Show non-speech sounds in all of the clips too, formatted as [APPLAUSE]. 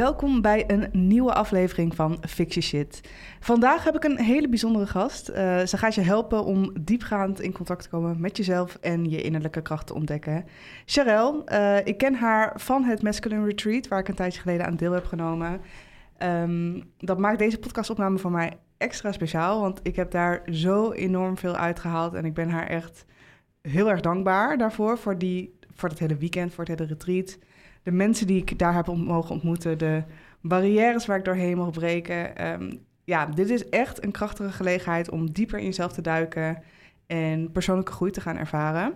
welkom bij een nieuwe aflevering van Fix Your Shit. Vandaag heb ik een hele bijzondere gast. Uh, ze gaat je helpen om diepgaand in contact te komen met jezelf en je innerlijke kracht te ontdekken. Sharel, uh, ik ken haar van het Masculine Retreat, waar ik een tijdje geleden aan deel heb genomen. Um, dat maakt deze podcastopname voor mij extra speciaal, want ik heb daar zo enorm veel uitgehaald en ik ben haar echt heel erg dankbaar daarvoor, voor, die, voor het hele weekend, voor het hele retreat de mensen die ik daar heb mogen ontmoeten, de barrières waar ik doorheen mocht breken. Um, ja, dit is echt een krachtige gelegenheid om dieper in jezelf te duiken en persoonlijke groei te gaan ervaren.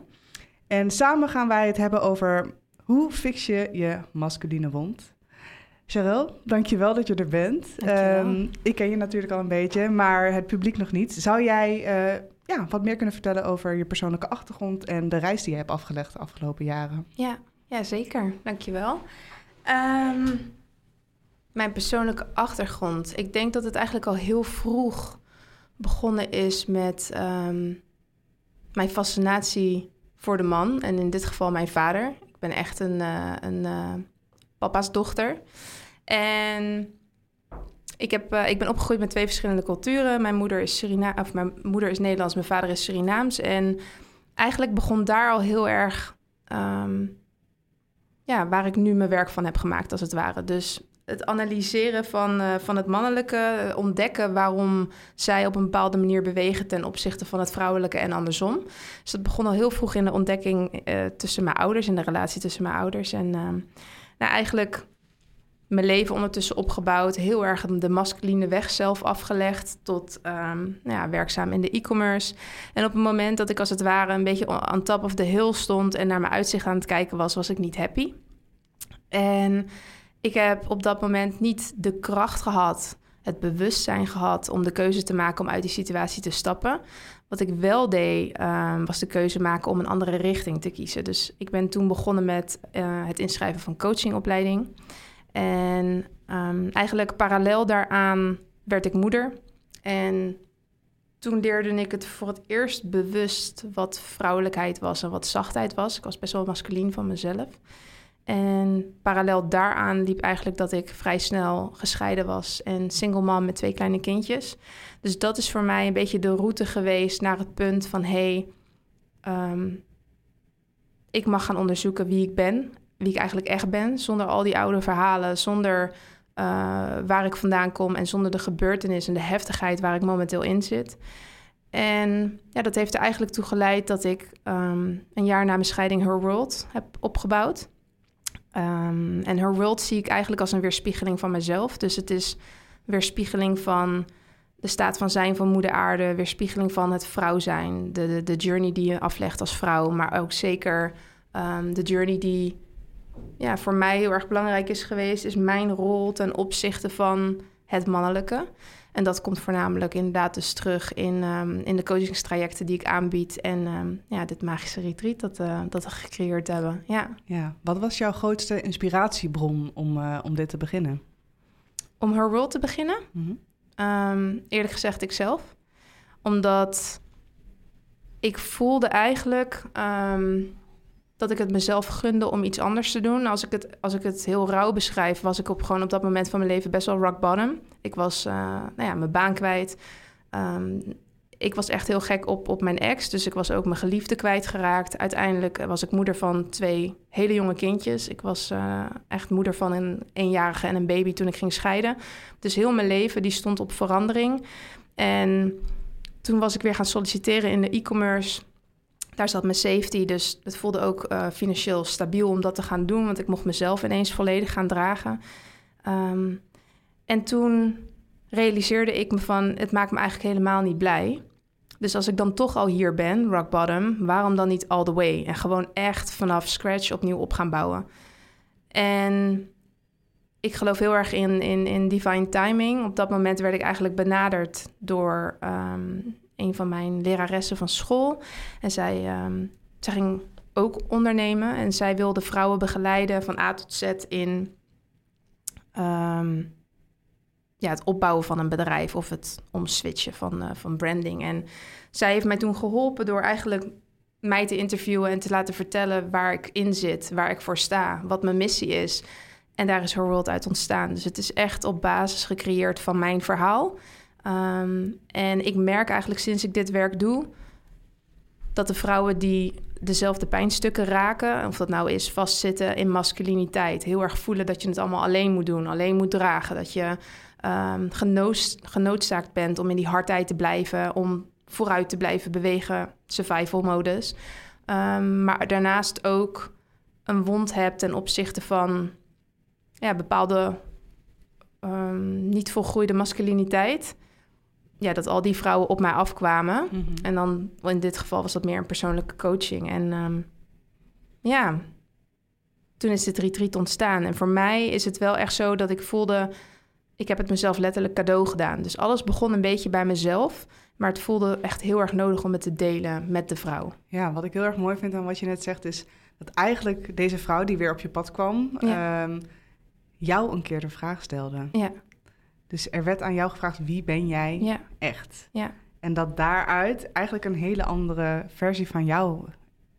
En samen gaan wij het hebben over hoe fix je je masculine wond. Cheryl, dankjewel dat je er bent. Um, ik ken je natuurlijk al een beetje, maar het publiek nog niet. Zou jij uh, ja, wat meer kunnen vertellen over je persoonlijke achtergrond en de reis die je hebt afgelegd de afgelopen jaren? Ja, ja, zeker. Dankjewel. Um, mijn persoonlijke achtergrond. Ik denk dat het eigenlijk al heel vroeg begonnen is met um, mijn fascinatie voor de man. En in dit geval mijn vader. Ik ben echt een, uh, een uh, papa's dochter. En ik, heb, uh, ik ben opgegroeid met twee verschillende culturen. Mijn moeder is, Surina of mijn moeder is Nederlands, mijn vader is Surinaams. En eigenlijk begon daar al heel erg um, ja, waar ik nu mijn werk van heb gemaakt, als het ware. Dus het analyseren van, uh, van het mannelijke, eh, ontdekken waarom zij op een bepaalde manier bewegen ten opzichte van het vrouwelijke en andersom. Dus dat begon al heel vroeg in de ontdekking uh, tussen mijn ouders, in de relatie tussen mijn ouders. En uh, nou, eigenlijk mijn leven ondertussen opgebouwd, heel erg de masculine weg zelf afgelegd, tot um, nou ja, werkzaam in de e-commerce. En op het moment dat ik als het ware een beetje on top of the hill stond en naar mijn uitzicht aan het kijken was, was ik niet happy. En ik heb op dat moment niet de kracht gehad, het bewustzijn gehad om de keuze te maken om uit die situatie te stappen. Wat ik wel deed, um, was de keuze maken om een andere richting te kiezen. Dus ik ben toen begonnen met uh, het inschrijven van coachingopleiding. En um, eigenlijk parallel daaraan werd ik moeder. En toen leerde ik het voor het eerst bewust wat vrouwelijkheid was en wat zachtheid was. Ik was best wel masculien van mezelf. En parallel daaraan liep eigenlijk dat ik vrij snel gescheiden was en single mom met twee kleine kindjes. Dus dat is voor mij een beetje de route geweest naar het punt van hé, hey, um, ik mag gaan onderzoeken wie ik ben wie ik eigenlijk echt ben, zonder al die oude verhalen, zonder uh, waar ik vandaan kom en zonder de gebeurtenis en de heftigheid waar ik momenteel in zit. En ja, dat heeft er eigenlijk toe geleid dat ik um, een jaar na mijn scheiding Her World heb opgebouwd. Um, en Her World zie ik eigenlijk als een weerspiegeling van mezelf. Dus het is weerspiegeling van de staat van zijn van moeder aarde, weerspiegeling van het vrouw zijn, de, de, journey die je aflegt als vrouw, maar ook zeker um, de journey die ja, voor mij heel erg belangrijk is geweest, is mijn rol ten opzichte van het mannelijke. En dat komt voornamelijk inderdaad dus terug in, um, in de coachingstrajecten die ik aanbied. En um, ja, dit magische retreat dat, uh, dat we gecreëerd hebben. Ja. ja. Wat was jouw grootste inspiratiebron om, uh, om dit te beginnen? Om Her World te beginnen? Mm -hmm. um, eerlijk gezegd ikzelf. Omdat ik voelde eigenlijk dat ik het mezelf gunde om iets anders te doen. Als ik het, als ik het heel rauw beschrijf, was ik op, gewoon op dat moment van mijn leven best wel rock bottom. Ik was uh, nou ja, mijn baan kwijt. Um, ik was echt heel gek op, op mijn ex, dus ik was ook mijn geliefde kwijtgeraakt. Uiteindelijk was ik moeder van twee hele jonge kindjes. Ik was uh, echt moeder van een eenjarige en een baby toen ik ging scheiden. Dus heel mijn leven die stond op verandering. En toen was ik weer gaan solliciteren in de e-commerce daar zat mijn safety, dus het voelde ook uh, financieel stabiel om dat te gaan doen, want ik mocht mezelf ineens volledig gaan dragen. Um, en toen realiseerde ik me van, het maakt me eigenlijk helemaal niet blij. Dus als ik dan toch al hier ben, rock bottom, waarom dan niet all the way? En gewoon echt vanaf scratch opnieuw op gaan bouwen. En ik geloof heel erg in, in, in divine timing. Op dat moment werd ik eigenlijk benaderd door um, een van mijn leraressen van school. En zij, um, zij ging ook ondernemen en zij wilde vrouwen begeleiden van A tot Z in um, ja, het opbouwen van een bedrijf of het omswitchen van, uh, van branding. En zij heeft mij toen geholpen door eigenlijk mij te interviewen en te laten vertellen waar ik in zit, waar ik voor sta, wat mijn missie is. En daar is Her World uit ontstaan. Dus het is echt op basis gecreëerd van mijn verhaal. Ehm, en ik merk eigenlijk sinds ik dit werk doe... dat de vrouwen die dezelfde pijnstukken raken... of dat nou is vastzitten in masculiniteit... heel erg voelen dat je het allemaal alleen moet doen, alleen moet dragen... dat je um, genoodzaakt bent om in die hardheid te blijven... om vooruit te blijven bewegen, survival-modus. Um, maar daarnaast ook een wond hebt ten opzichte van ja, bepaalde niet volgroeide masculiniteit. Ja, dat al die vrouwen op mij afkwamen. Mhm. En dan in dit geval was dat meer een persoonlijke coaching. En um, ja, toen is dit retreat ontstaan. En voor mij is het wel echt zo dat ik voelde... ik heb het mezelf letterlijk cadeau gedaan. Dus alles begon een beetje bij mezelf... Maar het voelde echt heel erg nodig om het te delen met de vrouw. Ja, wat ik heel erg mooi vind aan wat je net zegt, is dat eigenlijk deze vrouw die weer op je pad kwam, ehm, jou een keer de vraag stelde. Ja. Dus er werd aan jou gevraagd: wie ben jij ja. echt? Ja. En dat daaruit eigenlijk een hele andere versie van jou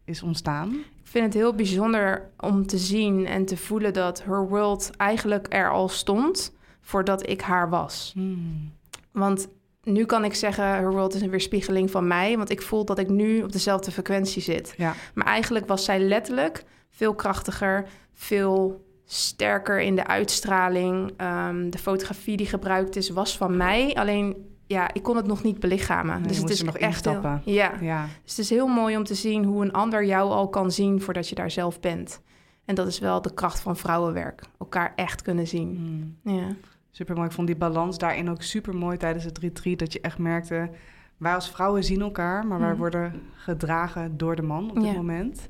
is ontstaan. Ik vind het heel bijzonder om te zien en te voelen dat Her World eigenlijk er al stond voordat ik haar was. Hmm. Want nu kan ik zeggen, Her World is een weerspiegeling van mij, want ik voel dat ik nu op dezelfde frequentie zit. Ja. Maar eigenlijk was zij letterlijk veel krachtiger, veel sterker in de uitstraling. Ehm, de fotografie die gebruikt is, was van mij. Alleen, ja, ik kon het nog niet belichamen. dus het is nog echt instappen. ja. ja. Dus het is heel mooi om te zien hoe een ander jou al kan zien voordat je daar zelf bent. En dat is wel de kracht van vrouwenwerk. Elkaar echt kunnen zien. Hmm. Ja. Super mooi. Ik vond die balans daarin ook super mooi tijdens het retreat. Dat je echt merkte, wij als vrouwen zien elkaar, maar wij mhm. worden gedragen door de man op dit moment.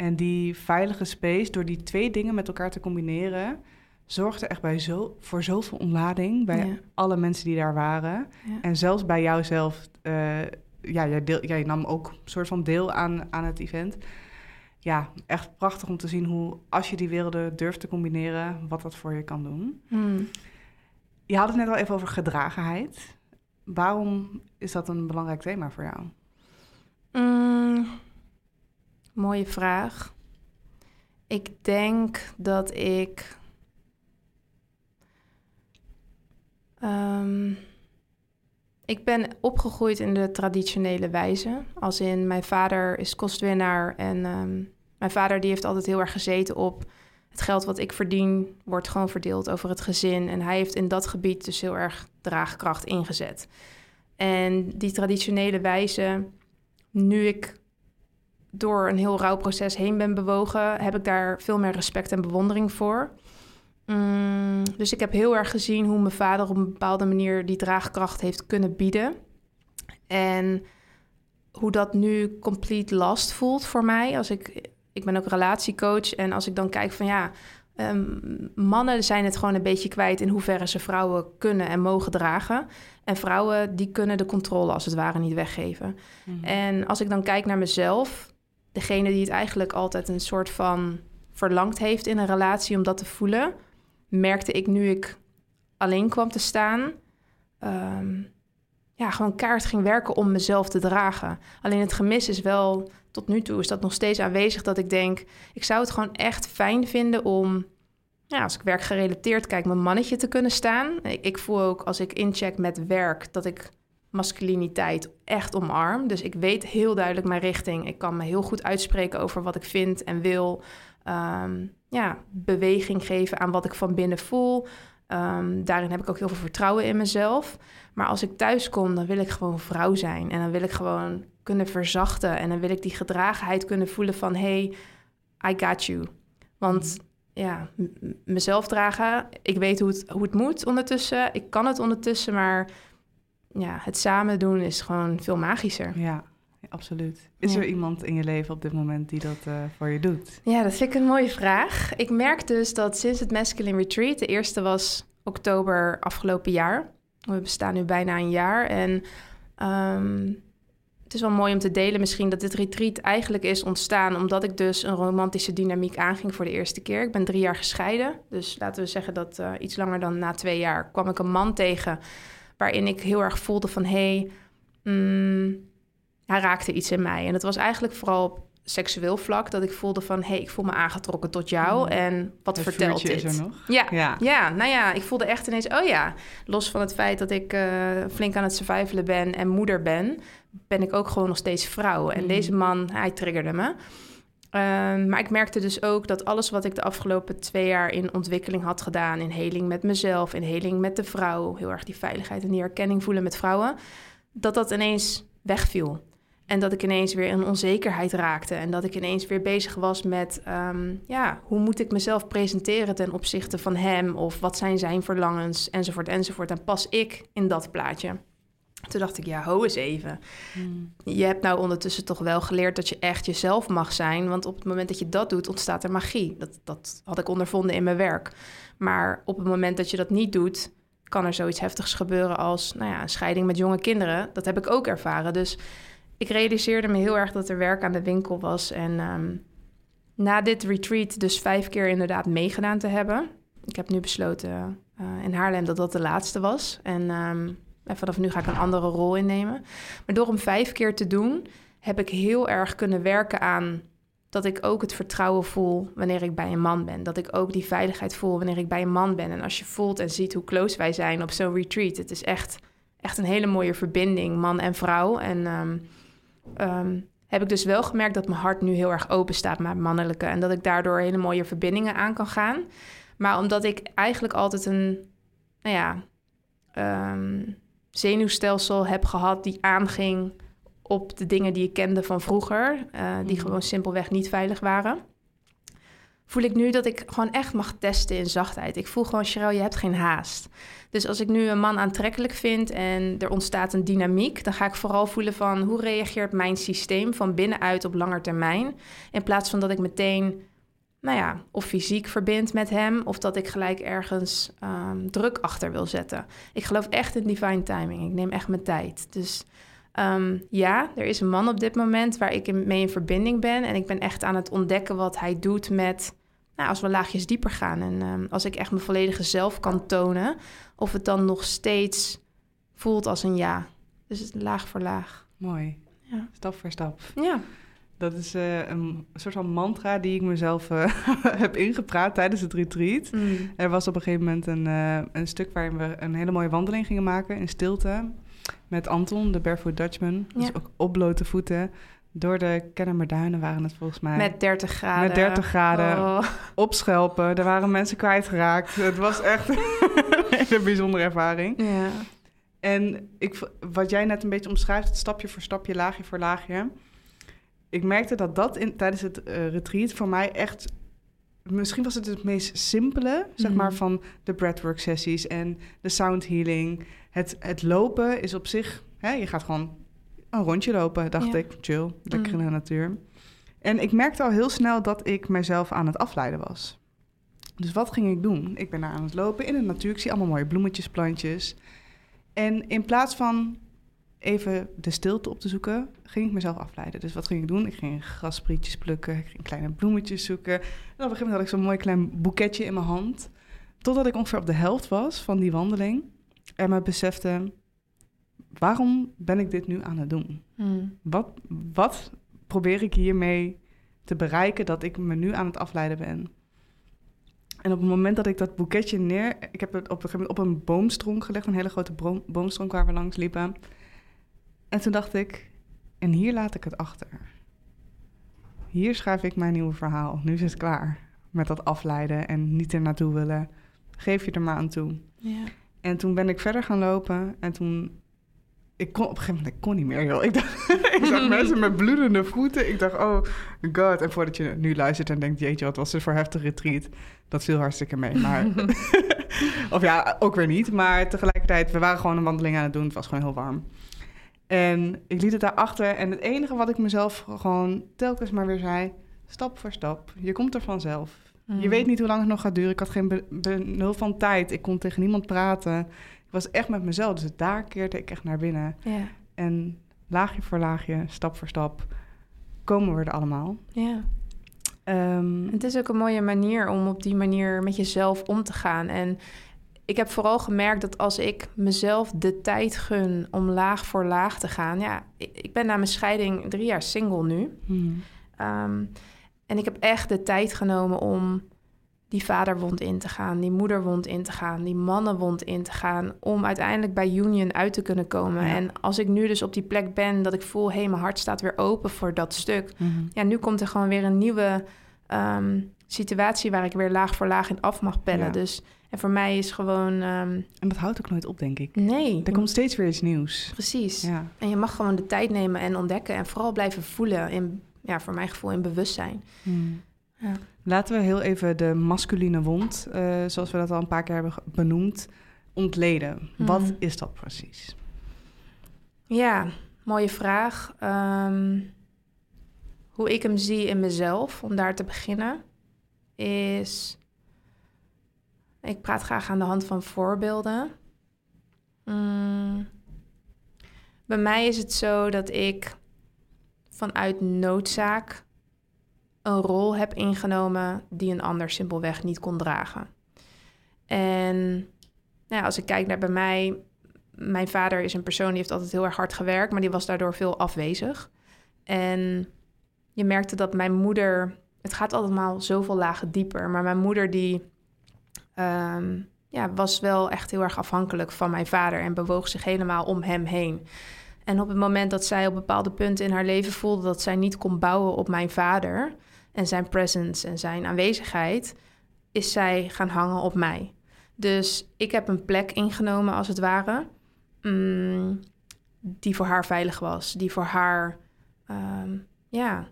En die veilige space, door die twee dingen met elkaar te combineren, zorgde echt bij zo, voor zoveel ontlading bij alle mensen die daar waren. En zelfs bij jouzelf. Uh, ja, jij, deel, jij nam ook een soort van deel aan, aan het event. Ja, echt prachtig om te zien hoe, als je die werelden durft te combineren, wat dat voor je kan doen. Mm. Je had het net al even over gedragenheid. Waarom is dat een belangrijk thema voor jou? Mm, mooie vraag. Ik denk dat ik. Um, ik ben opgegroeid in de traditionele wijze. Als in mijn vader is kostwinnaar en um, mijn vader die heeft altijd heel erg gezeten op het geld wat ik verdien wordt gewoon verdeeld over het gezin. En hij heeft in dat gebied dus heel erg draagkracht ingezet. En die traditionele wijze, nu ik door een heel rauw proces heen ben bewogen, heb ik daar veel meer respect en bewondering voor. Mm, dus ik heb heel erg gezien hoe mijn vader op een bepaalde manier die draagkracht heeft kunnen bieden. En hoe dat nu compleet last voelt voor mij als ik ik ben ook relatiecoach. En als ik dan kijk van ja, ehm, mannen zijn het gewoon een beetje kwijt in hoeverre ze vrouwen kunnen en mogen dragen. En vrouwen die kunnen de controle als het ware niet weggeven. Mhm. En als ik dan kijk naar mezelf, degene die het eigenlijk altijd een soort van verlangd heeft in een relatie om dat te voelen, merkte ik nu ik alleen kwam te staan. Ehm, ja, gewoon kaart ging werken om mezelf te dragen. Alleen het gemis is wel tot nu toe is dat nog steeds aanwezig dat ik denk, ik zou het gewoon echt fijn vinden om, ja, als ik werk gerelateerd kijk, mijn mannetje te kunnen staan. Ik, ik voel ook als ik incheck met werk dat ik masculiniteit echt omarm. Dus ik weet heel duidelijk mijn richting. Ik kan me heel goed uitspreken over wat ik vind en wil. Ehm, ja, beweging geven aan wat ik van binnen voel. Um, daarin heb ik ook heel veel vertrouwen in mezelf. Maar als ik thuis kom, dan wil ik gewoon vrouw zijn. En dan wil ik gewoon kunnen verzachten. En dan wil ik die gedragenheid kunnen voelen van... hey, I got you. Want ja, mezelf dragen, ik weet hoe het, hoe het moet ondertussen. Ik kan het ondertussen, maar ja, het samen doen is gewoon veel magischer. Ja, absoluut. Is er iemand in je leven op dit moment die dat uh, voor je doet? Ja, dat vind ik een mooie vraag. Ik merk dus dat sinds het Masculine Retreat, de eerste was oktober afgelopen jaar. We bestaan nu bijna een jaar en um, het is wel mooi om te delen misschien dat dit retreat eigenlijk is ontstaan omdat ik dus een romantische dynamiek aanging voor de eerste keer. Ik ben drie jaar gescheiden, dus laten we zeggen dat uh, iets langer dan na twee jaar kwam ik een man tegen waarin ik heel erg voelde van hé, hey, mm, hij raakte iets in mij. En het was eigenlijk vooral op seksueel vlak. Dat ik voelde van, hé, hey, ik voel me aangetrokken tot jou. Mm. En wat Het vertelt dit? is er nog. Ja, Ja. ja, nou ja, ik voelde echt ineens, oh ja, los van het feit dat ik eh, flink aan het survivalen ben en moeder ben, ben ik ook gewoon nog steeds vrouw. En Mhm. deze man, hij triggerde me. Ehm, maar ik merkte dus ook dat alles wat ik de afgelopen twee jaar in ontwikkeling had gedaan, in heling met mezelf, in heling met de vrouw, heel erg die veiligheid en die herkenning voelen met vrouwen, dat dat ineens wegviel. En dat ik ineens weer in onzekerheid raakte. En dat ik ineens weer bezig was met... ehm, ja, hoe moet ik mezelf presenteren ten opzichte van hem? Of wat zijn zijn verlangens? Enzovoort, enzovoort. En pas ik in dat plaatje? Toen dacht ik, ja, ho eens even. Mm. Je hebt nou ondertussen toch wel geleerd dat je echt jezelf mag zijn. Want op het moment dat je dat doet, ontstaat er magie. Dat, dat had ik ondervonden in mijn werk. Maar op het moment dat je dat niet doet, kan er zoiets heftigs gebeuren als nou ja, een scheiding met jonge kinderen. Dat heb ik ook ervaren. Dus ik realiseerde me heel erg dat er werk aan de winkel was. En ehm, na dit retreat dus vijf keer inderdaad meegedaan te hebben. Ik heb nu besloten eh, in Haarlem dat dat de laatste was. En, ehm, en vanaf nu ga ik een andere rol innemen. Maar door hem vijf keer te doen, heb ik heel erg kunnen werken aan dat ik ook het vertrouwen voel wanneer ik bij een man ben. Dat ik ook die veiligheid voel wanneer ik bij een man ben. En als je voelt en ziet hoe close wij zijn op zo'n retreat, het is echt, echt een hele mooie verbinding, man en vrouw. En ehm, ehm, heb ik dus wel gemerkt dat mijn hart nu heel erg open staat met mannelijke. En dat ik daardoor hele mooie verbindingen aan kan gaan. Maar omdat ik eigenlijk altijd een, nou ja, ehm, zenuwstelsel heb gehad die aanging op de dingen die ik kende van vroeger, eh, die Mhm. gewoon simpelweg niet veilig waren. Voel ik nu dat ik gewoon echt mag testen in zachtheid. Ik voel gewoon, Cheryl, je hebt geen haast. Dus als ik nu een man aantrekkelijk vind en er ontstaat een dynamiek, dan ga ik vooral voelen van hoe reageert mijn systeem van binnenuit op langer termijn. In plaats van dat ik meteen, nou ja, of fysiek verbind met hem, of dat ik gelijk ergens ehm, druk achter wil zetten. Ik geloof echt in divine timing. Ik neem echt mijn tijd. Dus ehm, ja, er is een man op dit moment waar ik in- mee in verbinding ben. En ik ben echt aan het ontdekken wat hij doet met, nou, als we laagjes dieper gaan. En ehm, als ik echt mijn volledige zelf kan tonen, of het dan nog steeds voelt als een ja. Dus laag voor laag. Mooi. Ja. Stap voor stap. Ja. Dat is eh, een soort van mantra die ik mezelf eh, [LAUGHS] heb ingepraat tijdens het retreat. Mm. Er was op een gegeven moment een, eh, een stuk waarin we een hele mooie wandeling gingen maken in stilte. Met Anton, de Barefoot Dutchman. Dus Ja. ook op blote voeten. Door de Kennemerduinen waren het volgens mij. Met 30 graden. Met 30 graden. Oh. Op schelpen. Er waren mensen kwijtgeraakt. Het was echt [LAUGHS] een hele bijzondere ervaring. Ja. En ik, wat jij net een beetje omschrijft, stapje voor stapje, laagje voor laagje. Ik merkte dat dat in, tijdens het eh, retreat voor mij echt... Misschien was het het meest simpele, zeg Mhm. maar, van de breathwork sessies en de sound healing. Het, het lopen is op zich... Hè, je gaat gewoon een rondje lopen, dacht Ja. ik. Chill, lekker in Mhm. de natuur. En ik merkte al heel snel dat ik mezelf aan het afleiden was. Dus wat ging ik doen? Ik ben daar aan het lopen in de natuur. Ik zie allemaal mooie bloemetjes, plantjes. En in plaats van even de stilte op te zoeken, ging ik mezelf afleiden. Dus wat ging ik doen? Ik ging grassprietjes plukken, ik ging kleine bloemetjes zoeken. En op een gegeven moment had ik zo'n mooi klein boeketje in mijn hand. Totdat ik ongeveer op de helft was van die wandeling. En me besefte, waarom ben ik dit nu aan het doen? Mm. Wat, wat probeer ik hiermee te bereiken dat ik me nu aan het afleiden ben? En op het moment dat ik dat boeketje neer... Ik heb het op een gegeven moment op een boomstronk gelegd, een hele grote boomstronk waar we langs liepen. En toen dacht ik, en hier laat ik het achter. Hier schrijf ik mijn nieuwe verhaal. Nu is het klaar met dat afleiden en niet er naartoe willen. Geef je er maar aan toe. Ja. En toen ben ik verder gaan lopen en toen... Ik kon op een gegeven moment ik kon niet meer, joh. Ik, dacht, [LAUGHS] ik zag mensen met bloedende voeten. Ik dacht, oh god. En voordat je nu luistert en denkt, jeetje, wat was dit voor heftig retreat. Dat viel hartstikke mee. Maar, [LAUGHS] [LAUGHS] of ja, ook weer niet. Maar tegelijkertijd, we waren gewoon een wandeling aan het doen. Het was gewoon heel warm. En ik liet het daarachter. En het enige wat ik mezelf gewoon telkens maar weer zei... Stap voor stap. Je komt er vanzelf. Je Mm. weet niet hoe lang het nog gaat duren. Ik had geen be- benul van tijd. Ik kon tegen niemand praten. Ik was echt met mezelf. Dus daar keerde ik echt naar binnen. En laagje voor laagje, stap voor stap, komen we er allemaal. ja. Ehm, Het is ook een mooie manier om op die manier met jezelf om te gaan. En ik heb vooral gemerkt dat als ik mezelf de tijd gun om laag voor laag te gaan. Ja, ik ik ben na mijn scheiding drie jaar single nu. hmm, Ehm, en ik heb echt de tijd genomen om die vaderwond in te gaan, die moederwond in te gaan, die mannenwond in te gaan, om uiteindelijk bij Union uit te kunnen komen. En als ik nu dus op die plek ben, dat ik voel, hé, hey, mijn hart staat weer open voor dat stuk. Mhm. Ja, nu komt er gewoon weer een nieuwe ehm, situatie waar ik weer laag voor laag in af mag pellen. Dus en voor mij is gewoon. Um... En dat houdt ook nooit op, denk ik. Nee. Er komt steeds weer iets nieuws. Precies. Ja. En je mag gewoon de tijd nemen en ontdekken en vooral blijven voelen in, ja, voor mijn gevoel, in bewustzijn. Hmm. Ja. Laten we heel even de masculine wond, uh, zoals we dat al een paar keer hebben benoemd, ontleden. Hmm. Wat is dat precies? Ja, mooie vraag. Um, hoe ik hem zie in mezelf, om daar te beginnen, is ik praat graag aan de hand van voorbeelden. Mm. Bij mij is het zo dat ik vanuit noodzaak een rol heb ingenomen die een ander simpelweg niet kon dragen. En nou ja, als ik kijk naar bij mij, mijn vader is een persoon die heeft altijd heel erg hard gewerkt, maar die was daardoor veel afwezig. En je merkte dat mijn moeder, het gaat allemaal zoveel lagen dieper, maar mijn moeder die um, ja, was wel echt heel erg afhankelijk van mijn vader en bewoog zich helemaal om hem heen. En op het moment dat zij op bepaalde punten in haar leven voelde dat zij niet kon bouwen op mijn vader en zijn presence en zijn aanwezigheid, is zij gaan hangen op mij. Dus ik heb een plek ingenomen, als het ware, mm, die voor haar veilig was, die voor haar ehm, ja,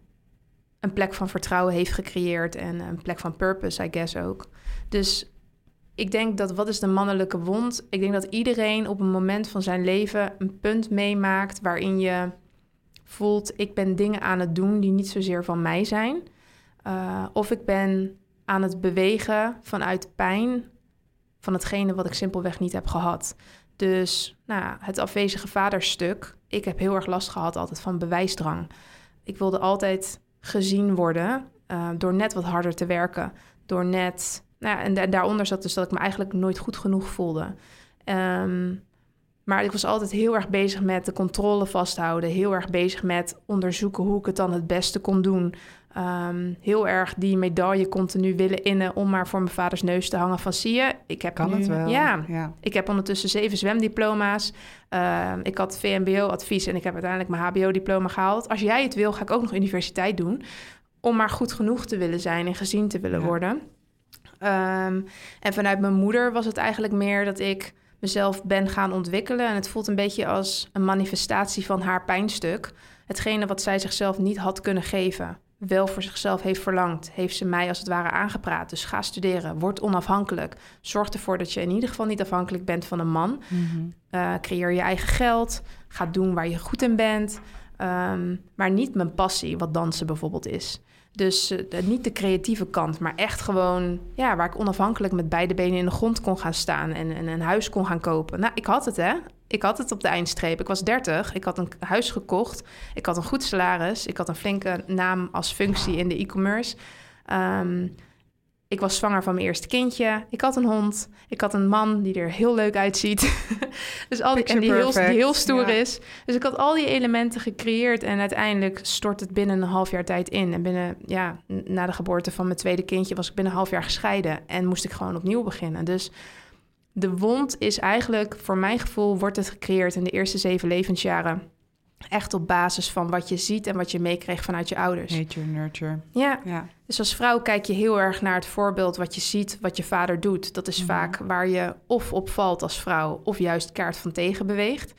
een plek van vertrouwen heeft gecreëerd en een plek van purpose, I guess ook. Dus ik denk dat wat is de mannelijke wond? Ik denk dat iedereen op een moment van zijn leven een punt meemaakt waarin je voelt: ik ben dingen aan het doen die niet zozeer van mij zijn. Uh, of ik ben aan het bewegen vanuit pijn van hetgene wat ik simpelweg niet heb gehad. Dus nou, het afwezige vaderstuk. Ik heb heel erg last gehad altijd van bewijsdrang. Ik wilde altijd gezien worden uh, door net wat harder te werken. Door net nou ja, en daaronder zat dus dat ik me eigenlijk nooit goed genoeg voelde. Ehm, maar ik was altijd heel erg bezig met de controle vasthouden. Heel erg bezig met onderzoeken hoe ik het dan het beste kon doen. Ehm, heel erg die medaille continu willen innen om maar voor mijn vaders neus te hangen van zie je, ik heb kan nu, het wel. Ja, ja, ik heb ondertussen zeven zwemdiploma's. Ehm, ik had VMBO-advies en ik heb uiteindelijk mijn HBO-diploma gehaald. Als jij het wil, ga ik ook nog universiteit doen om maar goed genoeg te willen zijn en gezien te willen worden. Ehm, en vanuit mijn moeder was het eigenlijk meer dat ik mezelf ben gaan ontwikkelen. En het voelt een beetje als een manifestatie van haar pijnstuk. Hetgene wat zij zichzelf niet had kunnen geven, wel voor zichzelf heeft verlangd, heeft ze mij als het ware aangepraat. Dus ga studeren, word onafhankelijk. Zorg ervoor dat je in ieder geval niet afhankelijk bent van een man. Mhm. Eh, creëer je eigen geld, ga doen waar je goed in bent. Ehm, maar niet mijn passie, wat dansen bijvoorbeeld is. Dus uh, niet de creatieve kant, maar echt gewoon ja, waar ik onafhankelijk met beide benen in de grond kon gaan staan en, en een huis kon gaan kopen. Nou, ik had het hè. Ik had het op de eindstreep. Ik was 30. Ik had een huis gekocht. Ik had een goed salaris. Ik had een flinke naam als functie in de e-commerce. Um, ik was zwanger van mijn eerste kindje. Ik had een hond. Ik had een man die er heel leuk uitziet. [LAUGHS] dus al die, en die heel, die heel, stoer is. Dus ik had al die elementen gecreëerd. En uiteindelijk stort het binnen een half jaar tijd in. En binnen, ja, na de geboorte van mijn tweede kindje was ik binnen een half jaar gescheiden. En moest ik gewoon opnieuw beginnen. Dus de wond is eigenlijk, voor mijn gevoel, wordt het gecreëerd in de eerste zeven levensjaren Echt op basis van wat je ziet en wat je meekreeg vanuit je ouders. Nature, nurture. Ja. ja. Dus als vrouw kijk je heel erg naar het voorbeeld wat je ziet, wat je vader doet. Dat is mhm. vaak waar je of opvalt als vrouw, of juist kaart van tegen beweegt.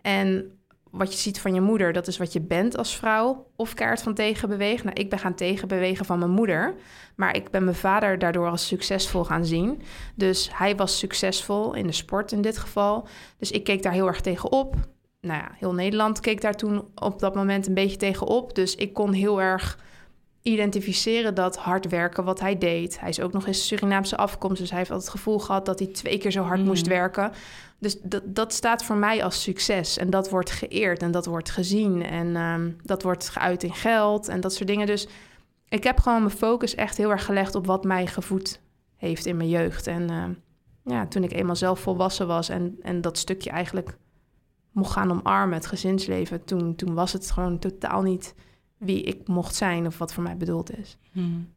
En wat je ziet van je moeder, dat is wat je bent als vrouw, of kaart van tegen beweegt. Nou, ik ben gaan tegenbewegen van mijn moeder, maar ik ben mijn vader daardoor als succesvol gaan zien. Dus hij was succesvol in de sport in dit geval. Dus ik keek daar heel erg tegen op nou ja, heel Nederland keek daar toen op dat moment een beetje tegenop. Dus ik kon heel erg identificeren dat hard werken wat hij deed. Hij is ook nog eens Surinaamse afkomst, dus hij heeft altijd het gevoel gehad dat hij twee keer zo hard mm. moest werken. Dus dat, dat staat voor mij als succes en dat wordt geëerd en dat wordt gezien en ehm, dat wordt geuit in geld en dat soort dingen. Dus ik heb gewoon mijn focus echt heel erg gelegd op wat mij gevoed heeft in mijn jeugd. En ehm, ja, toen ik eenmaal zelf volwassen was en, en dat stukje eigenlijk mocht gaan omarmen, het gezinsleven, toen, toen was het gewoon totaal niet wie ik mocht zijn of wat voor mij bedoeld is. Hmm.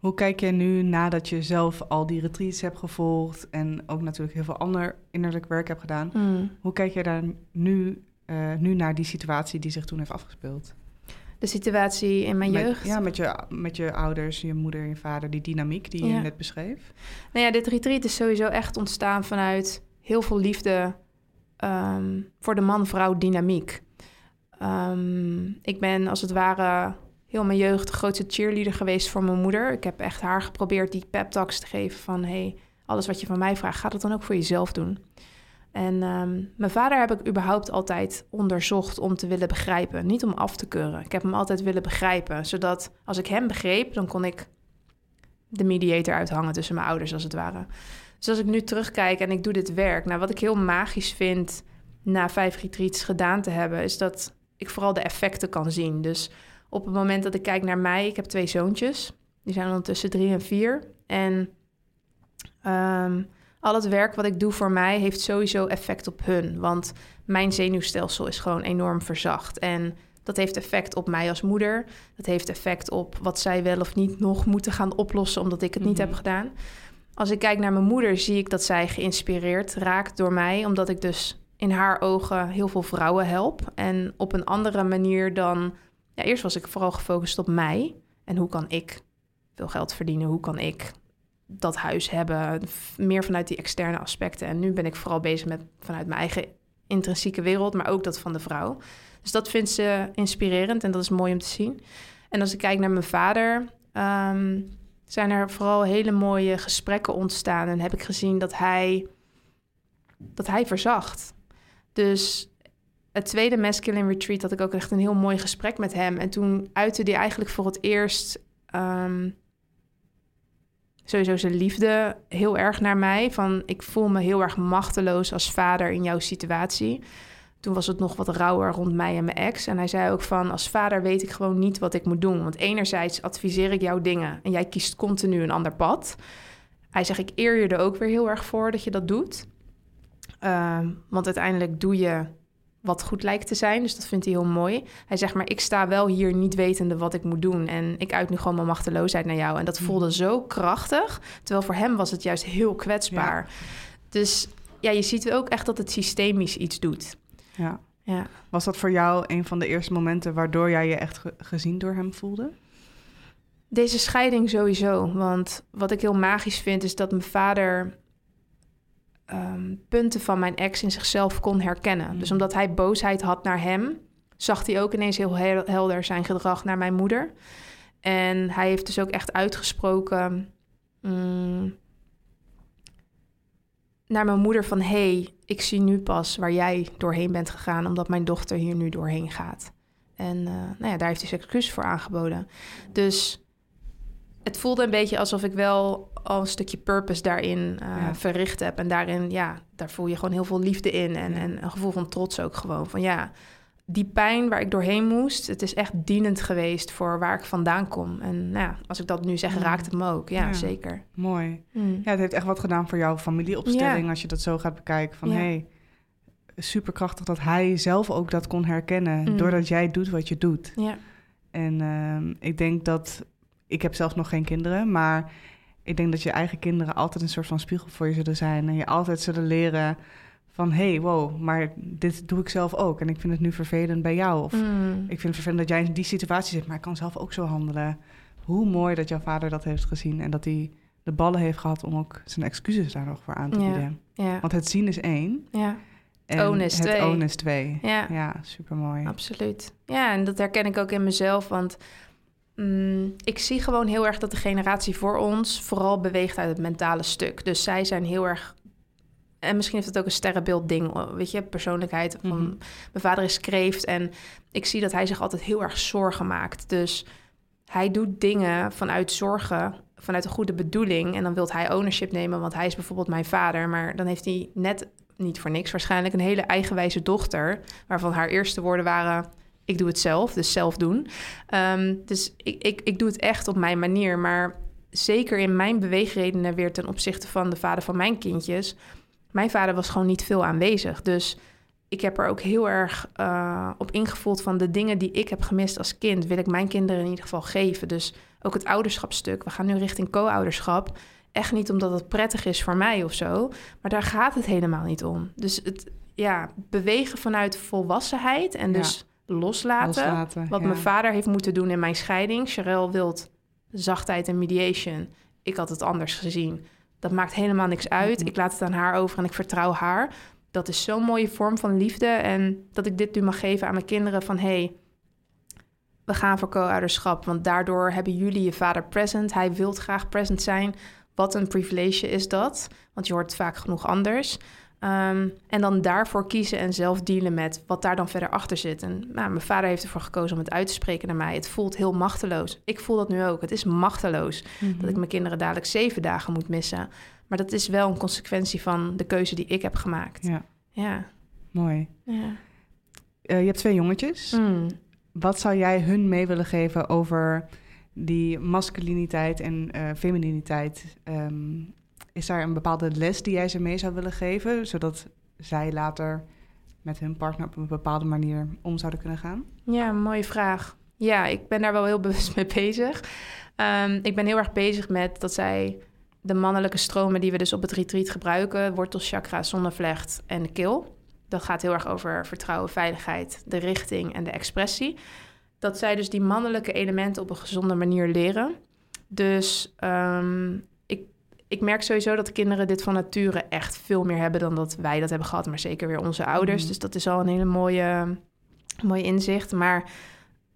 Hoe kijk jij nu nadat je zelf al die retreats hebt gevolgd en ook natuurlijk heel veel ander innerlijk werk hebt gedaan? Mm. Hoe kijk jij daar nu, eh, nu naar die situatie die zich toen heeft afgespeeld? De situatie in mijn Met- jeugd. Ja, met je, met je ouders, je moeder, je vader, die dynamiek die je net beschreef. Nou ja, dit retreat is sowieso echt ontstaan vanuit heel veel liefde ehm, voor de man-vrouw dynamiek. Ehm, ik ben als het ware heel mijn jeugd de grootste cheerleader geweest voor mijn moeder. Ik heb echt haar geprobeerd die pep talks te geven van... hey, alles wat je van mij vraagt, ga dat dan ook voor jezelf doen. En ehm, mijn vader heb ik überhaupt altijd onderzocht om te willen begrijpen. Niet om af te keuren. Ik heb hem altijd willen begrijpen. Zodat als ik hem begreep, dan kon ik de mediator uithangen tussen mijn ouders, als het ware. Dus als ik nu terugkijk en ik doe dit werk... Nou, wat ik heel magisch vind na vijf retreats gedaan te hebben... is dat ik vooral de effecten kan zien. Dus op het moment dat ik kijk naar mij... Ik heb twee zoontjes. Die zijn ondertussen drie en vier. En ehm, al het werk wat ik doe voor mij... heeft sowieso effect op hun. Want mijn zenuwstelsel is gewoon enorm verzacht. En dat heeft effect op mij als moeder. Dat heeft effect op wat zij wel of niet nog moeten gaan oplossen... omdat ik het niet Mhm. heb gedaan. Als ik kijk naar mijn moeder, zie ik dat zij geïnspireerd raakt door mij... omdat ik dus in haar ogen heel veel vrouwen help. En op een andere manier dan... Ja, eerst was ik vooral gefocust op mij. En hoe kan ik veel geld verdienen? Hoe kan ik dat huis hebben? Meer vanuit die externe aspecten. En nu ben ik vooral bezig met vanuit mijn eigen intrinsieke wereld... maar ook dat van de vrouw. Dus dat vindt ze inspirerend en dat is mooi om te zien. En als ik kijk naar mijn vader... ehm, zijn er vooral hele mooie gesprekken ontstaan. En heb ik gezien dat hij, dat hij verzacht. Dus het tweede Masculine Retreat had ik ook echt een heel mooi gesprek met hem. En toen uitte hij eigenlijk voor het eerst ehm, sowieso zijn liefde heel erg naar mij. Van ik voel me heel erg machteloos als vader in jouw situatie. Toen was het nog wat rauwer rond mij en mijn ex. En hij zei ook van, als vader weet ik gewoon niet wat ik moet doen. Want enerzijds adviseer ik jou dingen en jij kiest continu een ander pad. Hij zegt, ik eer je er ook weer heel erg voor dat je dat doet. Ehm, want uiteindelijk doe je wat goed lijkt te zijn. Dus dat vindt hij heel mooi. Hij zegt, maar ik sta wel hier niet wetende wat ik moet doen. En ik uit nu gewoon mijn machteloosheid naar jou. En dat voelde zo krachtig. Terwijl voor hem was het juist heel kwetsbaar. Dus ja, je ziet ook echt dat het systemisch iets doet. Ja. Ja. Was dat voor jou een van de eerste momenten waardoor jij je echt ge- gezien door hem voelde? Deze scheiding sowieso. Want wat ik heel magisch vind, is dat mijn vader ehm, punten van mijn ex in zichzelf kon herkennen. Mm. Dus omdat hij boosheid had naar hem, zag hij ook ineens heel hel- helder zijn gedrag naar mijn moeder. En hij heeft dus ook echt uitgesproken mm, naar mijn moeder van... hey, ik zie nu pas waar jij doorheen bent gegaan... omdat mijn dochter hier nu doorheen gaat. En eh, nou ja, daar heeft hij zijn excuus voor aangeboden. Dus het voelde een beetje alsof ik wel al een stukje purpose daarin eh, Ja. verricht heb. En daarin, ja, daar voel je gewoon heel veel liefde in. En, en een gevoel van trots ook gewoon. Van ja, die pijn waar ik doorheen moest, het is echt dienend geweest voor waar ik vandaan kom. En nou ja, als ik dat nu zeg, Mm. raakt het me ook. Ja, Ja. zeker. Mooi. Mm. Ja, het heeft echt wat gedaan voor jouw familieopstelling als je dat zo gaat bekijken. Van Ja. hey, superkrachtig dat hij zelf ook dat kon herkennen. Mm. Doordat jij doet wat je doet. Ja. En ehm, ik denk dat, ik heb zelf nog geen kinderen, maar ik denk dat je eigen kinderen altijd een soort van spiegel voor je zullen zijn. En je altijd zullen leren van, hey, wow, maar dit doe ik zelf ook. En ik vind het nu vervelend bij jou. Of Mm. ik vind het vervelend dat jij in die situatie zit, maar ik kan zelf ook zo handelen. Hoe mooi dat jouw vader dat heeft gezien en dat hij de ballen heeft gehad om ook zijn excuses daar nog voor aan te Ja. bieden. ja. Want het zien is één. ja. En Own is het twee. own is twee. Ja. Ja, super mooi. Absoluut. Ja, en dat herken ik ook in mezelf, want mm, ik zie gewoon heel erg dat de generatie voor ons vooral beweegt uit het mentale stuk. Dus zij zijn heel erg. En misschien heeft het ook een sterrenbeeld ding, weet je, persoonlijkheid. Van, Mhm. Mijn vader is kreeft en ik zie dat hij zich altijd heel erg zorgen maakt. Dus hij doet dingen vanuit zorgen, vanuit een goede bedoeling. En dan wil hij ownership nemen, want hij is bijvoorbeeld mijn vader. Maar dan heeft hij net niet voor niks waarschijnlijk een hele eigenwijze dochter... waarvan haar eerste woorden waren... ik doe het zelf, dus zelf doen. Ehm, dus ik, ik, ik doe het echt op mijn manier. Maar zeker in mijn beweegredenen weer ten opzichte van de vader van mijn kindjes... mijn vader was gewoon niet veel aanwezig. Dus ik heb er ook heel erg uh, op ingevoeld van de dingen die ik heb gemist als kind, wil ik mijn kinderen in ieder geval geven. Dus ook het ouderschapstuk. We gaan nu richting co-ouderschap. Echt niet omdat het prettig is voor mij of zo, maar daar gaat het helemaal niet om. Dus het ja, bewegen vanuit volwassenheid en dus loslaten. wat mijn vader heeft moeten doen in mijn scheiding. Sherelle wilt zachtheid en mediation. Ik had het anders gezien. Dat maakt helemaal niks uit. Ik laat het aan haar over en ik vertrouw haar. Dat is zo'n mooie vorm van liefde. En dat ik dit nu mag geven aan mijn kinderen van... hey, we gaan voor co-ouderschap. Want daardoor hebben jullie je vader present. Hij wil graag present zijn. Wat een privilege is dat. Want je hoort vaak genoeg anders. Ehm, en dan daarvoor kiezen en zelf dealen met wat daar dan verder achter zit. En nou, mijn vader heeft ervoor gekozen om het uit te spreken naar mij. Het voelt heel machteloos. Ik voel dat nu ook. Het is machteloos dat ik mhm. mijn kinderen dadelijk zeven dagen moet missen. Maar dat is wel een consequentie van de keuze die ik heb gemaakt. Ja. ja. Mooi. Ja. Uh, je hebt twee jongetjes. Mm. Wat zou jij hun mee willen geven over die masculiniteit en uh, femininiteit um, is daar een bepaalde les die jij ze mee zou willen geven, zodat zij later met hun partner op een bepaalde manier om zouden kunnen gaan? Ja, mooie vraag. Ja, ik ben daar wel heel [LAUGHS] bewust mee bezig. Um, ik ben heel erg bezig met dat zij de mannelijke stromen die we dus op het retreat gebruiken, wortelchakra, zonnevlecht en de keel. Dat gaat heel erg over vertrouwen, veiligheid, de richting en de expressie. Dat zij dus die mannelijke elementen op een gezonde manier leren. Dus um, ik merk sowieso dat kinderen dit van nature echt veel meer hebben dan dat wij dat hebben gehad, maar zeker weer onze ouders. Mhm. Dus dat is al een hele mooie, mooie inzicht. Maar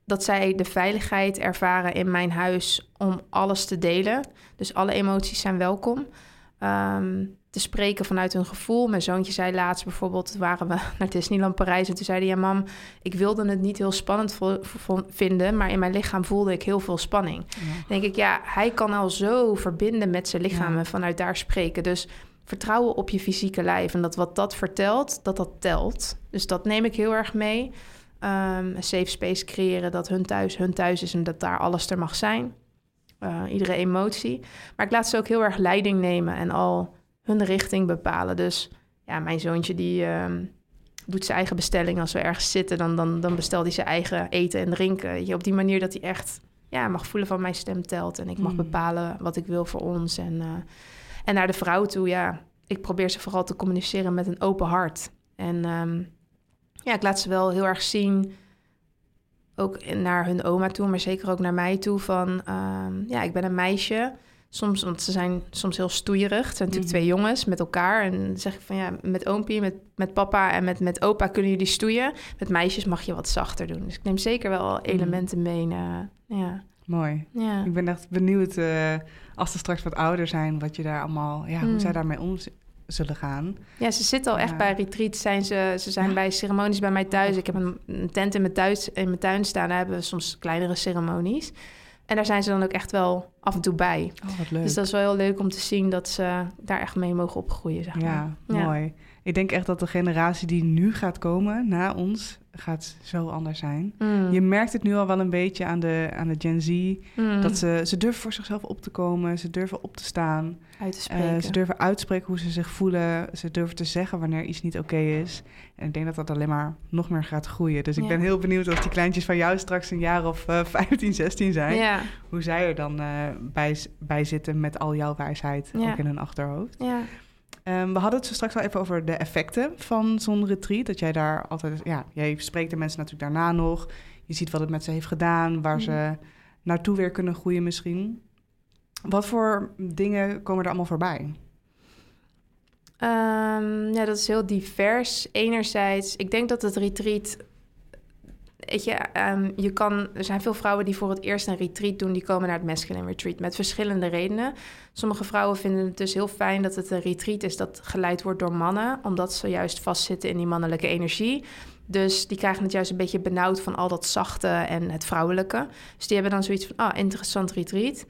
dat zij de veiligheid ervaren in mijn huis om alles te delen. Dus alle emoties zijn welkom. Um, te spreken vanuit hun gevoel. Mijn zoontje zei laatst bijvoorbeeld, waren we [LAUGHS] naar Disneyland Parijs... en toen zei hij, ja mam, ik wilde het niet heel spannend vinden... maar in mijn lichaam voelde ik heel veel spanning. denk ik, ja, hij kan al zo verbinden met zijn lichaam... en vanuit daar spreken. Dus vertrouwen op je fysieke lijf. En dat wat dat vertelt, dat dat telt. Dus dat neem ik heel erg mee. Um, een safe space creëren, dat hun thuis hun thuis is... en dat daar alles er mag zijn. Uh, iedere emotie. Maar ik laat ze ook heel erg leiding nemen en al hun richting bepalen. Dus ja, mijn zoontje die ehm, doet zijn eigen bestelling. Als we ergens zitten, dan, dan, dan bestelt hij zijn eigen eten en drinken. Je, op die manier dat hij echt ja, mag voelen van mijn stem telt. En ik mag mm. bepalen wat ik wil voor ons. En, uh, en naar de vrouw toe, ja, ik probeer ze vooral te communiceren met een open hart. En um, ja, ik laat ze wel heel erg zien ook naar hun oma toe, maar zeker ook naar mij toe. Van um, ja, ik ben een meisje. Soms, want ze zijn soms heel stoeierig. Het zijn natuurlijk mhm. twee jongens met elkaar. En dan zeg ik van ja, met oompie, met, met papa en met, met opa kunnen jullie stoeien. Met meisjes mag je wat zachter doen. Dus ik neem zeker wel mhm. elementen mee. ja. Mooi. Ja. Ik ben echt benieuwd uh, als ze straks wat ouder zijn, wat je daar allemaal, ja, hoe zij daarmee om zullen gaan. Ja, ze zitten al echt bij retreats. Zijn ze, ze zijn bij ceremonies bij mij thuis. Ik heb een, een tent in mijn, thuis, in mijn tuin staan. Daar hebben we soms kleinere ceremonies. En daar zijn ze dan ook echt wel af en toe bij. Oh, wat leuk. Dus dat is wel heel leuk om te zien dat ze daar echt mee mogen opgroeien. Zeg maar. ja, mooi. Ik denk echt dat de generatie die nu gaat komen na ons, gaat zo anders zijn. Mm. Je merkt het nu al wel een beetje aan de, aan de Gen Z. Mm. Dat ze, ze durven voor zichzelf op te komen. Ze durven op te staan. Uit te spreken. Uh, ze durven uitspreken hoe ze zich voelen. Ze durven te zeggen wanneer iets niet oké is. En ik denk dat dat alleen maar nog meer gaat groeien. Dus ik ben heel benieuwd als die kleintjes van jou straks een jaar of uh, 15, 16 zijn. Ja. Hoe zij er dan uh, bij, bij zitten met al jouw wijsheid ook in hun achterhoofd. Ja. Um, we hadden het zo straks al even over de effecten van zo'n retreat. Dat jij daar altijd, ja, jij spreekt de mensen natuurlijk daarna nog. Je ziet wat het met ze heeft gedaan, waar ze mhm. naartoe weer kunnen groeien misschien. Wat voor dingen komen er allemaal voorbij? Um, ja, dat is heel divers. Enerzijds, ik denk dat het retreat weet je, um, je kan, er zijn veel vrouwen die voor het eerst een retreat doen, die komen naar het masculine retreat met verschillende redenen. Sommige vrouwen vinden het dus heel fijn dat het een retreat is dat geleid wordt door mannen, omdat ze juist vastzitten in die mannelijke energie. Dus die krijgen het juist een beetje benauwd van al dat zachte en het vrouwelijke. Dus die hebben dan zoiets van, ah, interessant retreat.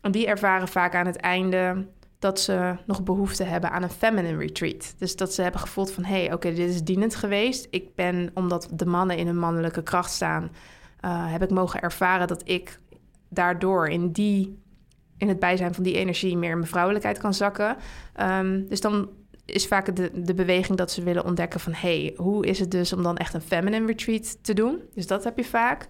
En die ervaren vaak aan het einde dat ze nog behoefte hebben aan een feminine retreat. Dus dat ze hebben gevoeld van... hé, hey, oké, dit is dienend geweest. Ik ben, omdat de mannen in hun mannelijke kracht staan... Uh, heb ik mogen ervaren dat ik daardoor in die... in het bijzijn van die energie meer in mijn vrouwelijkheid kan zakken. Um, dus dan is vaak de, de beweging dat ze willen ontdekken van... hey, hoe is het dus om dan echt een feminine retreat te doen? Dus dat heb je vaak.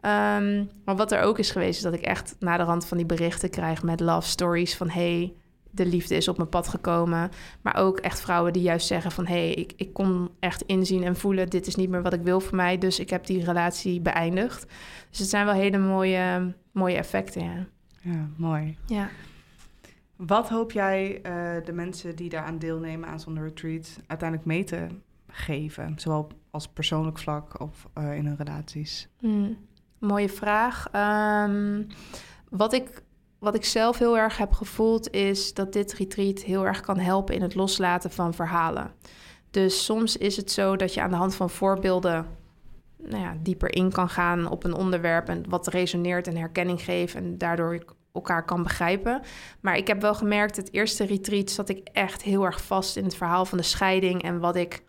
Ehm, maar wat er ook is geweest, is dat ik echt na de rand van die berichten krijg met love stories van hey, de liefde is op mijn pad gekomen. Maar ook echt vrouwen die juist zeggen van hey, ik, ik kon echt inzien en voelen, dit is niet meer wat ik wil voor mij, dus ik heb die relatie beëindigd. Dus het zijn wel hele mooie, mooie effecten. Ja, ja mooi. Ja. Wat hoop jij uh, de mensen die daaraan deelnemen aan zo'n retreat uiteindelijk mee te geven? Zowel als persoonlijk vlak of uh, in hun relaties? Hmm. Mooie vraag. Um, wat, ik, wat ik zelf heel erg heb gevoeld is dat dit retreat heel erg kan helpen in het loslaten van verhalen. Dus soms is het zo dat je aan de hand van voorbeelden nou ja, dieper in kan gaan op een onderwerp en wat resoneert en herkenning geeft en daardoor elkaar kan begrijpen. Maar ik heb wel gemerkt, het eerste retreat zat ik echt heel erg vast in het verhaal van de scheiding en wat ik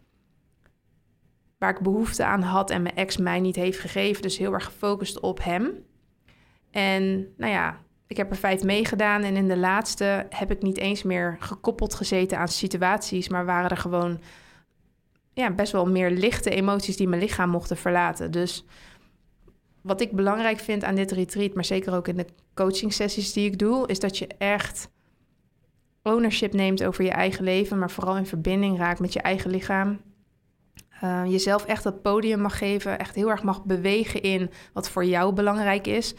waar ik behoefte aan had en mijn ex mij niet heeft gegeven. Dus heel erg gefocust op hem. En nou ja, ik heb er vijf meegedaan en in de laatste heb ik niet eens meer gekoppeld gezeten aan situaties, maar waren er gewoon ja, best wel meer lichte emoties die mijn lichaam mochten verlaten. Dus wat ik belangrijk vind aan dit retreat, maar zeker ook in de coaching sessies die ik doe, is dat je echt ownership neemt over je eigen leven, maar vooral in verbinding raakt met je eigen lichaam uh, jezelf echt dat podium mag geven, echt heel erg mag bewegen in wat voor jou belangrijk is.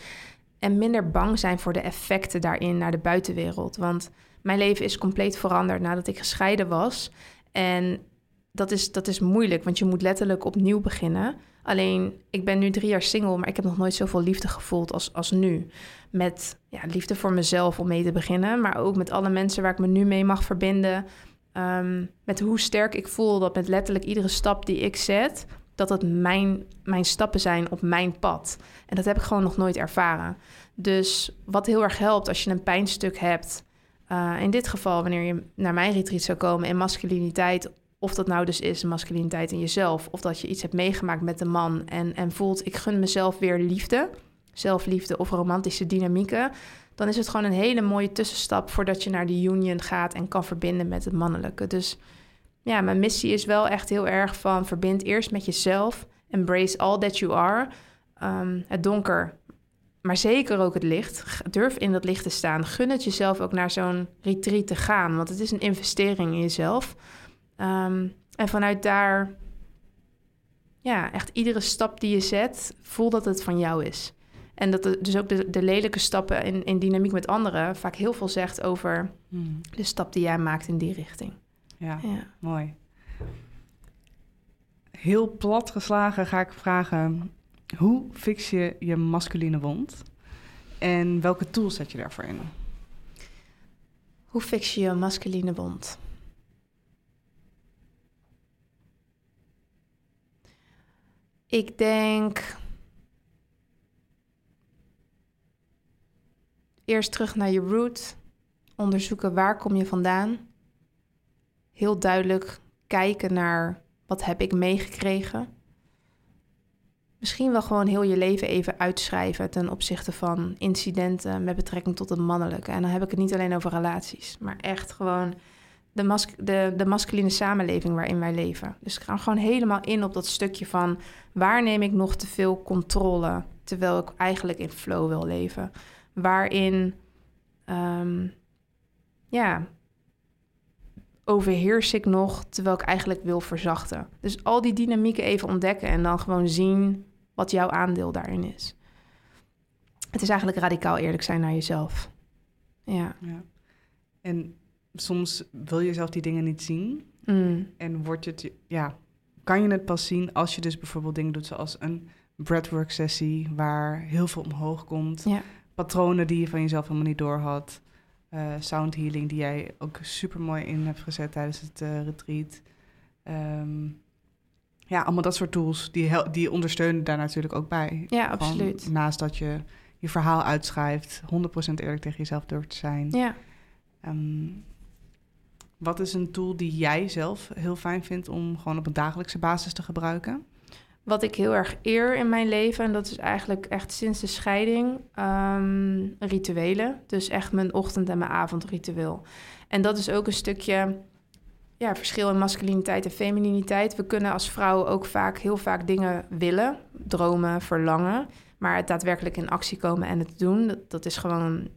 En minder bang zijn voor de effecten daarin naar de buitenwereld. Want mijn leven is compleet veranderd nadat ik gescheiden was. En dat is, dat is moeilijk, want je moet letterlijk opnieuw beginnen. Alleen, ik ben nu drie jaar single, maar ik heb nog nooit zoveel liefde gevoeld als, als nu. Met ja, liefde voor mezelf om mee te beginnen, maar ook met alle mensen waar ik me nu mee mag verbinden. Ehm, met hoe sterk ik voel dat met letterlijk iedere stap die ik zet, dat het mijn, mijn stappen zijn op mijn pad. En dat heb ik gewoon nog nooit ervaren. Dus wat heel erg helpt als je een pijnstuk hebt, uh, in dit geval wanneer je naar mijn retreat zou komen in masculiniteit, of dat nou dus is masculiniteit in jezelf, of dat je iets hebt meegemaakt met een man en, en voelt ik gun mezelf weer liefde, zelfliefde of romantische dynamieken, dan is het gewoon een hele mooie tussenstap voordat je naar die union gaat en kan verbinden met het mannelijke. Dus ja, mijn missie is wel echt heel erg van verbind eerst met jezelf, embrace all that you are, um, het donker, maar zeker ook het licht. Durf in dat licht te staan. Gun het jezelf ook naar zo'n retreat te gaan, want het is een investering in jezelf. Um, en vanuit daar, ja, echt iedere stap die je zet, voel dat het van jou is. En dat dus ook de, de lelijke stappen in, in dynamiek met anderen vaak heel veel zegt over hmm. de stap die jij maakt in die richting. Ja, ja, mooi. Heel plat geslagen ga ik vragen: hoe fix je je masculine wond? En welke tools zet je daarvoor in? Hoe fix je je masculine wond? Ik denk Eerst terug naar je root. Onderzoeken waar kom je vandaan. Heel duidelijk kijken naar wat heb ik meegekregen. Misschien wel gewoon heel je leven even uitschrijven ten opzichte van incidenten met betrekking tot het mannelijke. En dan heb ik het niet alleen over relaties, maar echt gewoon de, de, de masculine samenleving waarin wij leven. Dus ik ga gewoon helemaal in op dat stukje van waar neem ik nog te veel controle terwijl ik eigenlijk in flow wil leven waarin um, ja, overheers ik nog terwijl ik eigenlijk wil verzachten. Dus al die dynamieken even ontdekken en dan gewoon zien wat jouw aandeel daarin is. Het is eigenlijk radicaal eerlijk zijn naar jezelf. Ja. ja. En soms wil je zelf die dingen niet zien. Mm. En wordt het, ja, kan je het pas zien als je dus bijvoorbeeld dingen doet zoals een breathwork sessie waar heel veel omhoog komt. Ja patronen die je van jezelf helemaal niet door had. Uh, sound healing die jij ook super mooi in hebt gezet tijdens het uh, retreat. Ehm, ja, allemaal dat soort tools die, die ondersteunen daar natuurlijk ook bij. Ja, absoluut. Naast dat je je verhaal uitschrijft, 100% eerlijk tegen jezelf durft te zijn. Ja. Ehm, wat is een tool die jij zelf heel fijn vindt om gewoon op een dagelijkse basis te gebruiken? Wat ik heel erg eer in mijn leven, en dat is eigenlijk echt sinds de scheiding, um, rituelen. Dus echt mijn ochtend- en mijn avondritueel. En dat is ook een stukje ja, verschil in masculiniteit en femininiteit. We kunnen als vrouwen ook vaak, heel vaak dingen willen, dromen, verlangen. Maar het daadwerkelijk in actie komen en het doen, dat, dat is gewoon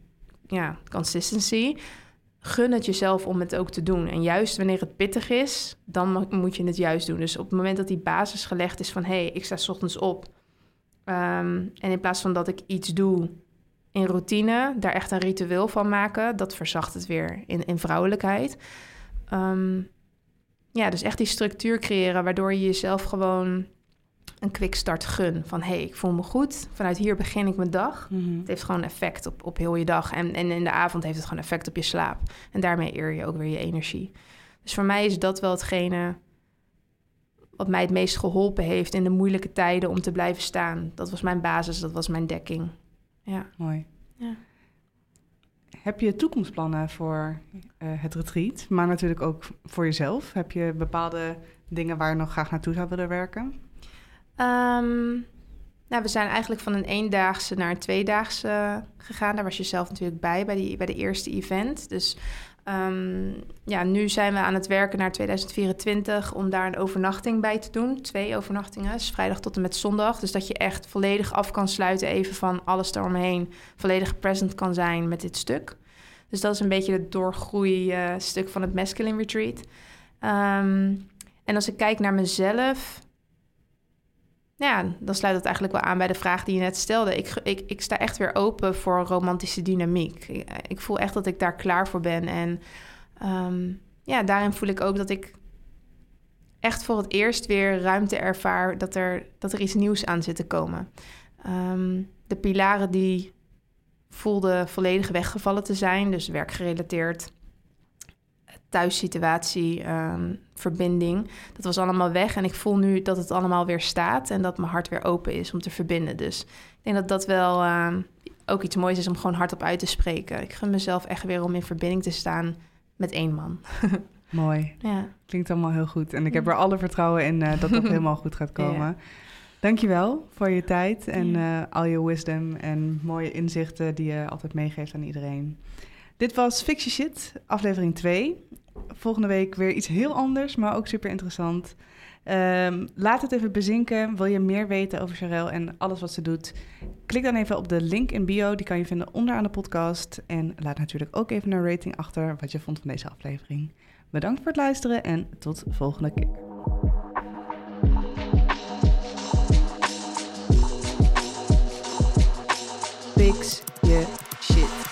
ja, consistency. Gun het jezelf om het ook te doen. En juist wanneer het pittig is, dan moet je het juist doen. Dus op het moment dat die basis gelegd is van... hé, hey, ik sta s ochtends op... Um, en in plaats van dat ik iets doe in routine, daar echt een ritueel van maken, dat verzacht het weer in, in vrouwelijkheid. Um, ja, dus echt die structuur creëren waardoor je jezelf gewoon een quick start gun. Van hé, hey, ik voel me goed. Vanuit hier begin ik mijn dag. Mhm. Het heeft gewoon effect op, op heel je dag. En, en in de avond heeft het gewoon effect op je slaap. En daarmee eer je ook weer je energie. Dus voor mij is dat wel hetgene wat mij het meest geholpen heeft in de moeilijke tijden om te blijven staan. Dat was mijn basis, dat was mijn dekking. Ja. Mooi. Ja. Heb je toekomstplannen voor uh, het retreat, maar natuurlijk ook voor jezelf? Heb je bepaalde dingen waar je nog graag naartoe zou willen werken? Um, nou, we zijn eigenlijk van een eendaagse naar een tweedaagse gegaan. Daar was je zelf natuurlijk bij, bij, die, bij de eerste event. Dus um, ja, nu zijn we aan het werken naar 2024 om daar een overnachting bij te doen. Twee overnachtingen, dus vrijdag tot en met zondag. Dus dat je echt volledig af kan sluiten even van alles eromheen. Volledig present kan zijn met dit stuk. Dus dat is een beetje het doorgroeien stuk van het Masculine Retreat. Um, en als ik kijk naar mezelf, ja, dan sluit het eigenlijk wel aan bij de vraag die je net stelde. Ik, ik, ik sta echt weer open voor romantische dynamiek. Ik, ik voel echt dat ik daar klaar voor ben. En um, ja, daarin voel ik ook dat ik echt voor het eerst weer ruimte ervaar dat er, dat er iets nieuws aan zit te komen. Um, de pilaren die voelden volledig weggevallen te zijn, dus werkgerelateerd, thuissituatie, um, verbinding. Dat was allemaal weg en ik voel nu dat het allemaal weer staat en dat mijn hart weer open is om te verbinden. Dus ik denk dat dat wel um, ook iets moois is om gewoon hardop uit te spreken. Ik gun mezelf echt weer om in verbinding te staan met één man. [LAUGHS] Mooi. Ja. Klinkt allemaal heel goed. En ik heb er alle vertrouwen in uh, dat dat [LAUGHS] helemaal goed gaat komen. Ja. Dankjewel voor je tijd en uh, al je wisdom en mooie inzichten die je altijd meegeeft aan iedereen. Dit was Fix Shit, aflevering 2 volgende week weer iets heel anders, maar ook super interessant. Ehm, laat het even bezinken. Wil je meer weten over Charel en alles wat ze doet? Klik dan even op de link in bio. Die kan je vinden onderaan de podcast. En laat natuurlijk ook even een rating achter wat je vond van deze aflevering. Bedankt voor het luisteren en tot volgende keer. fix shit.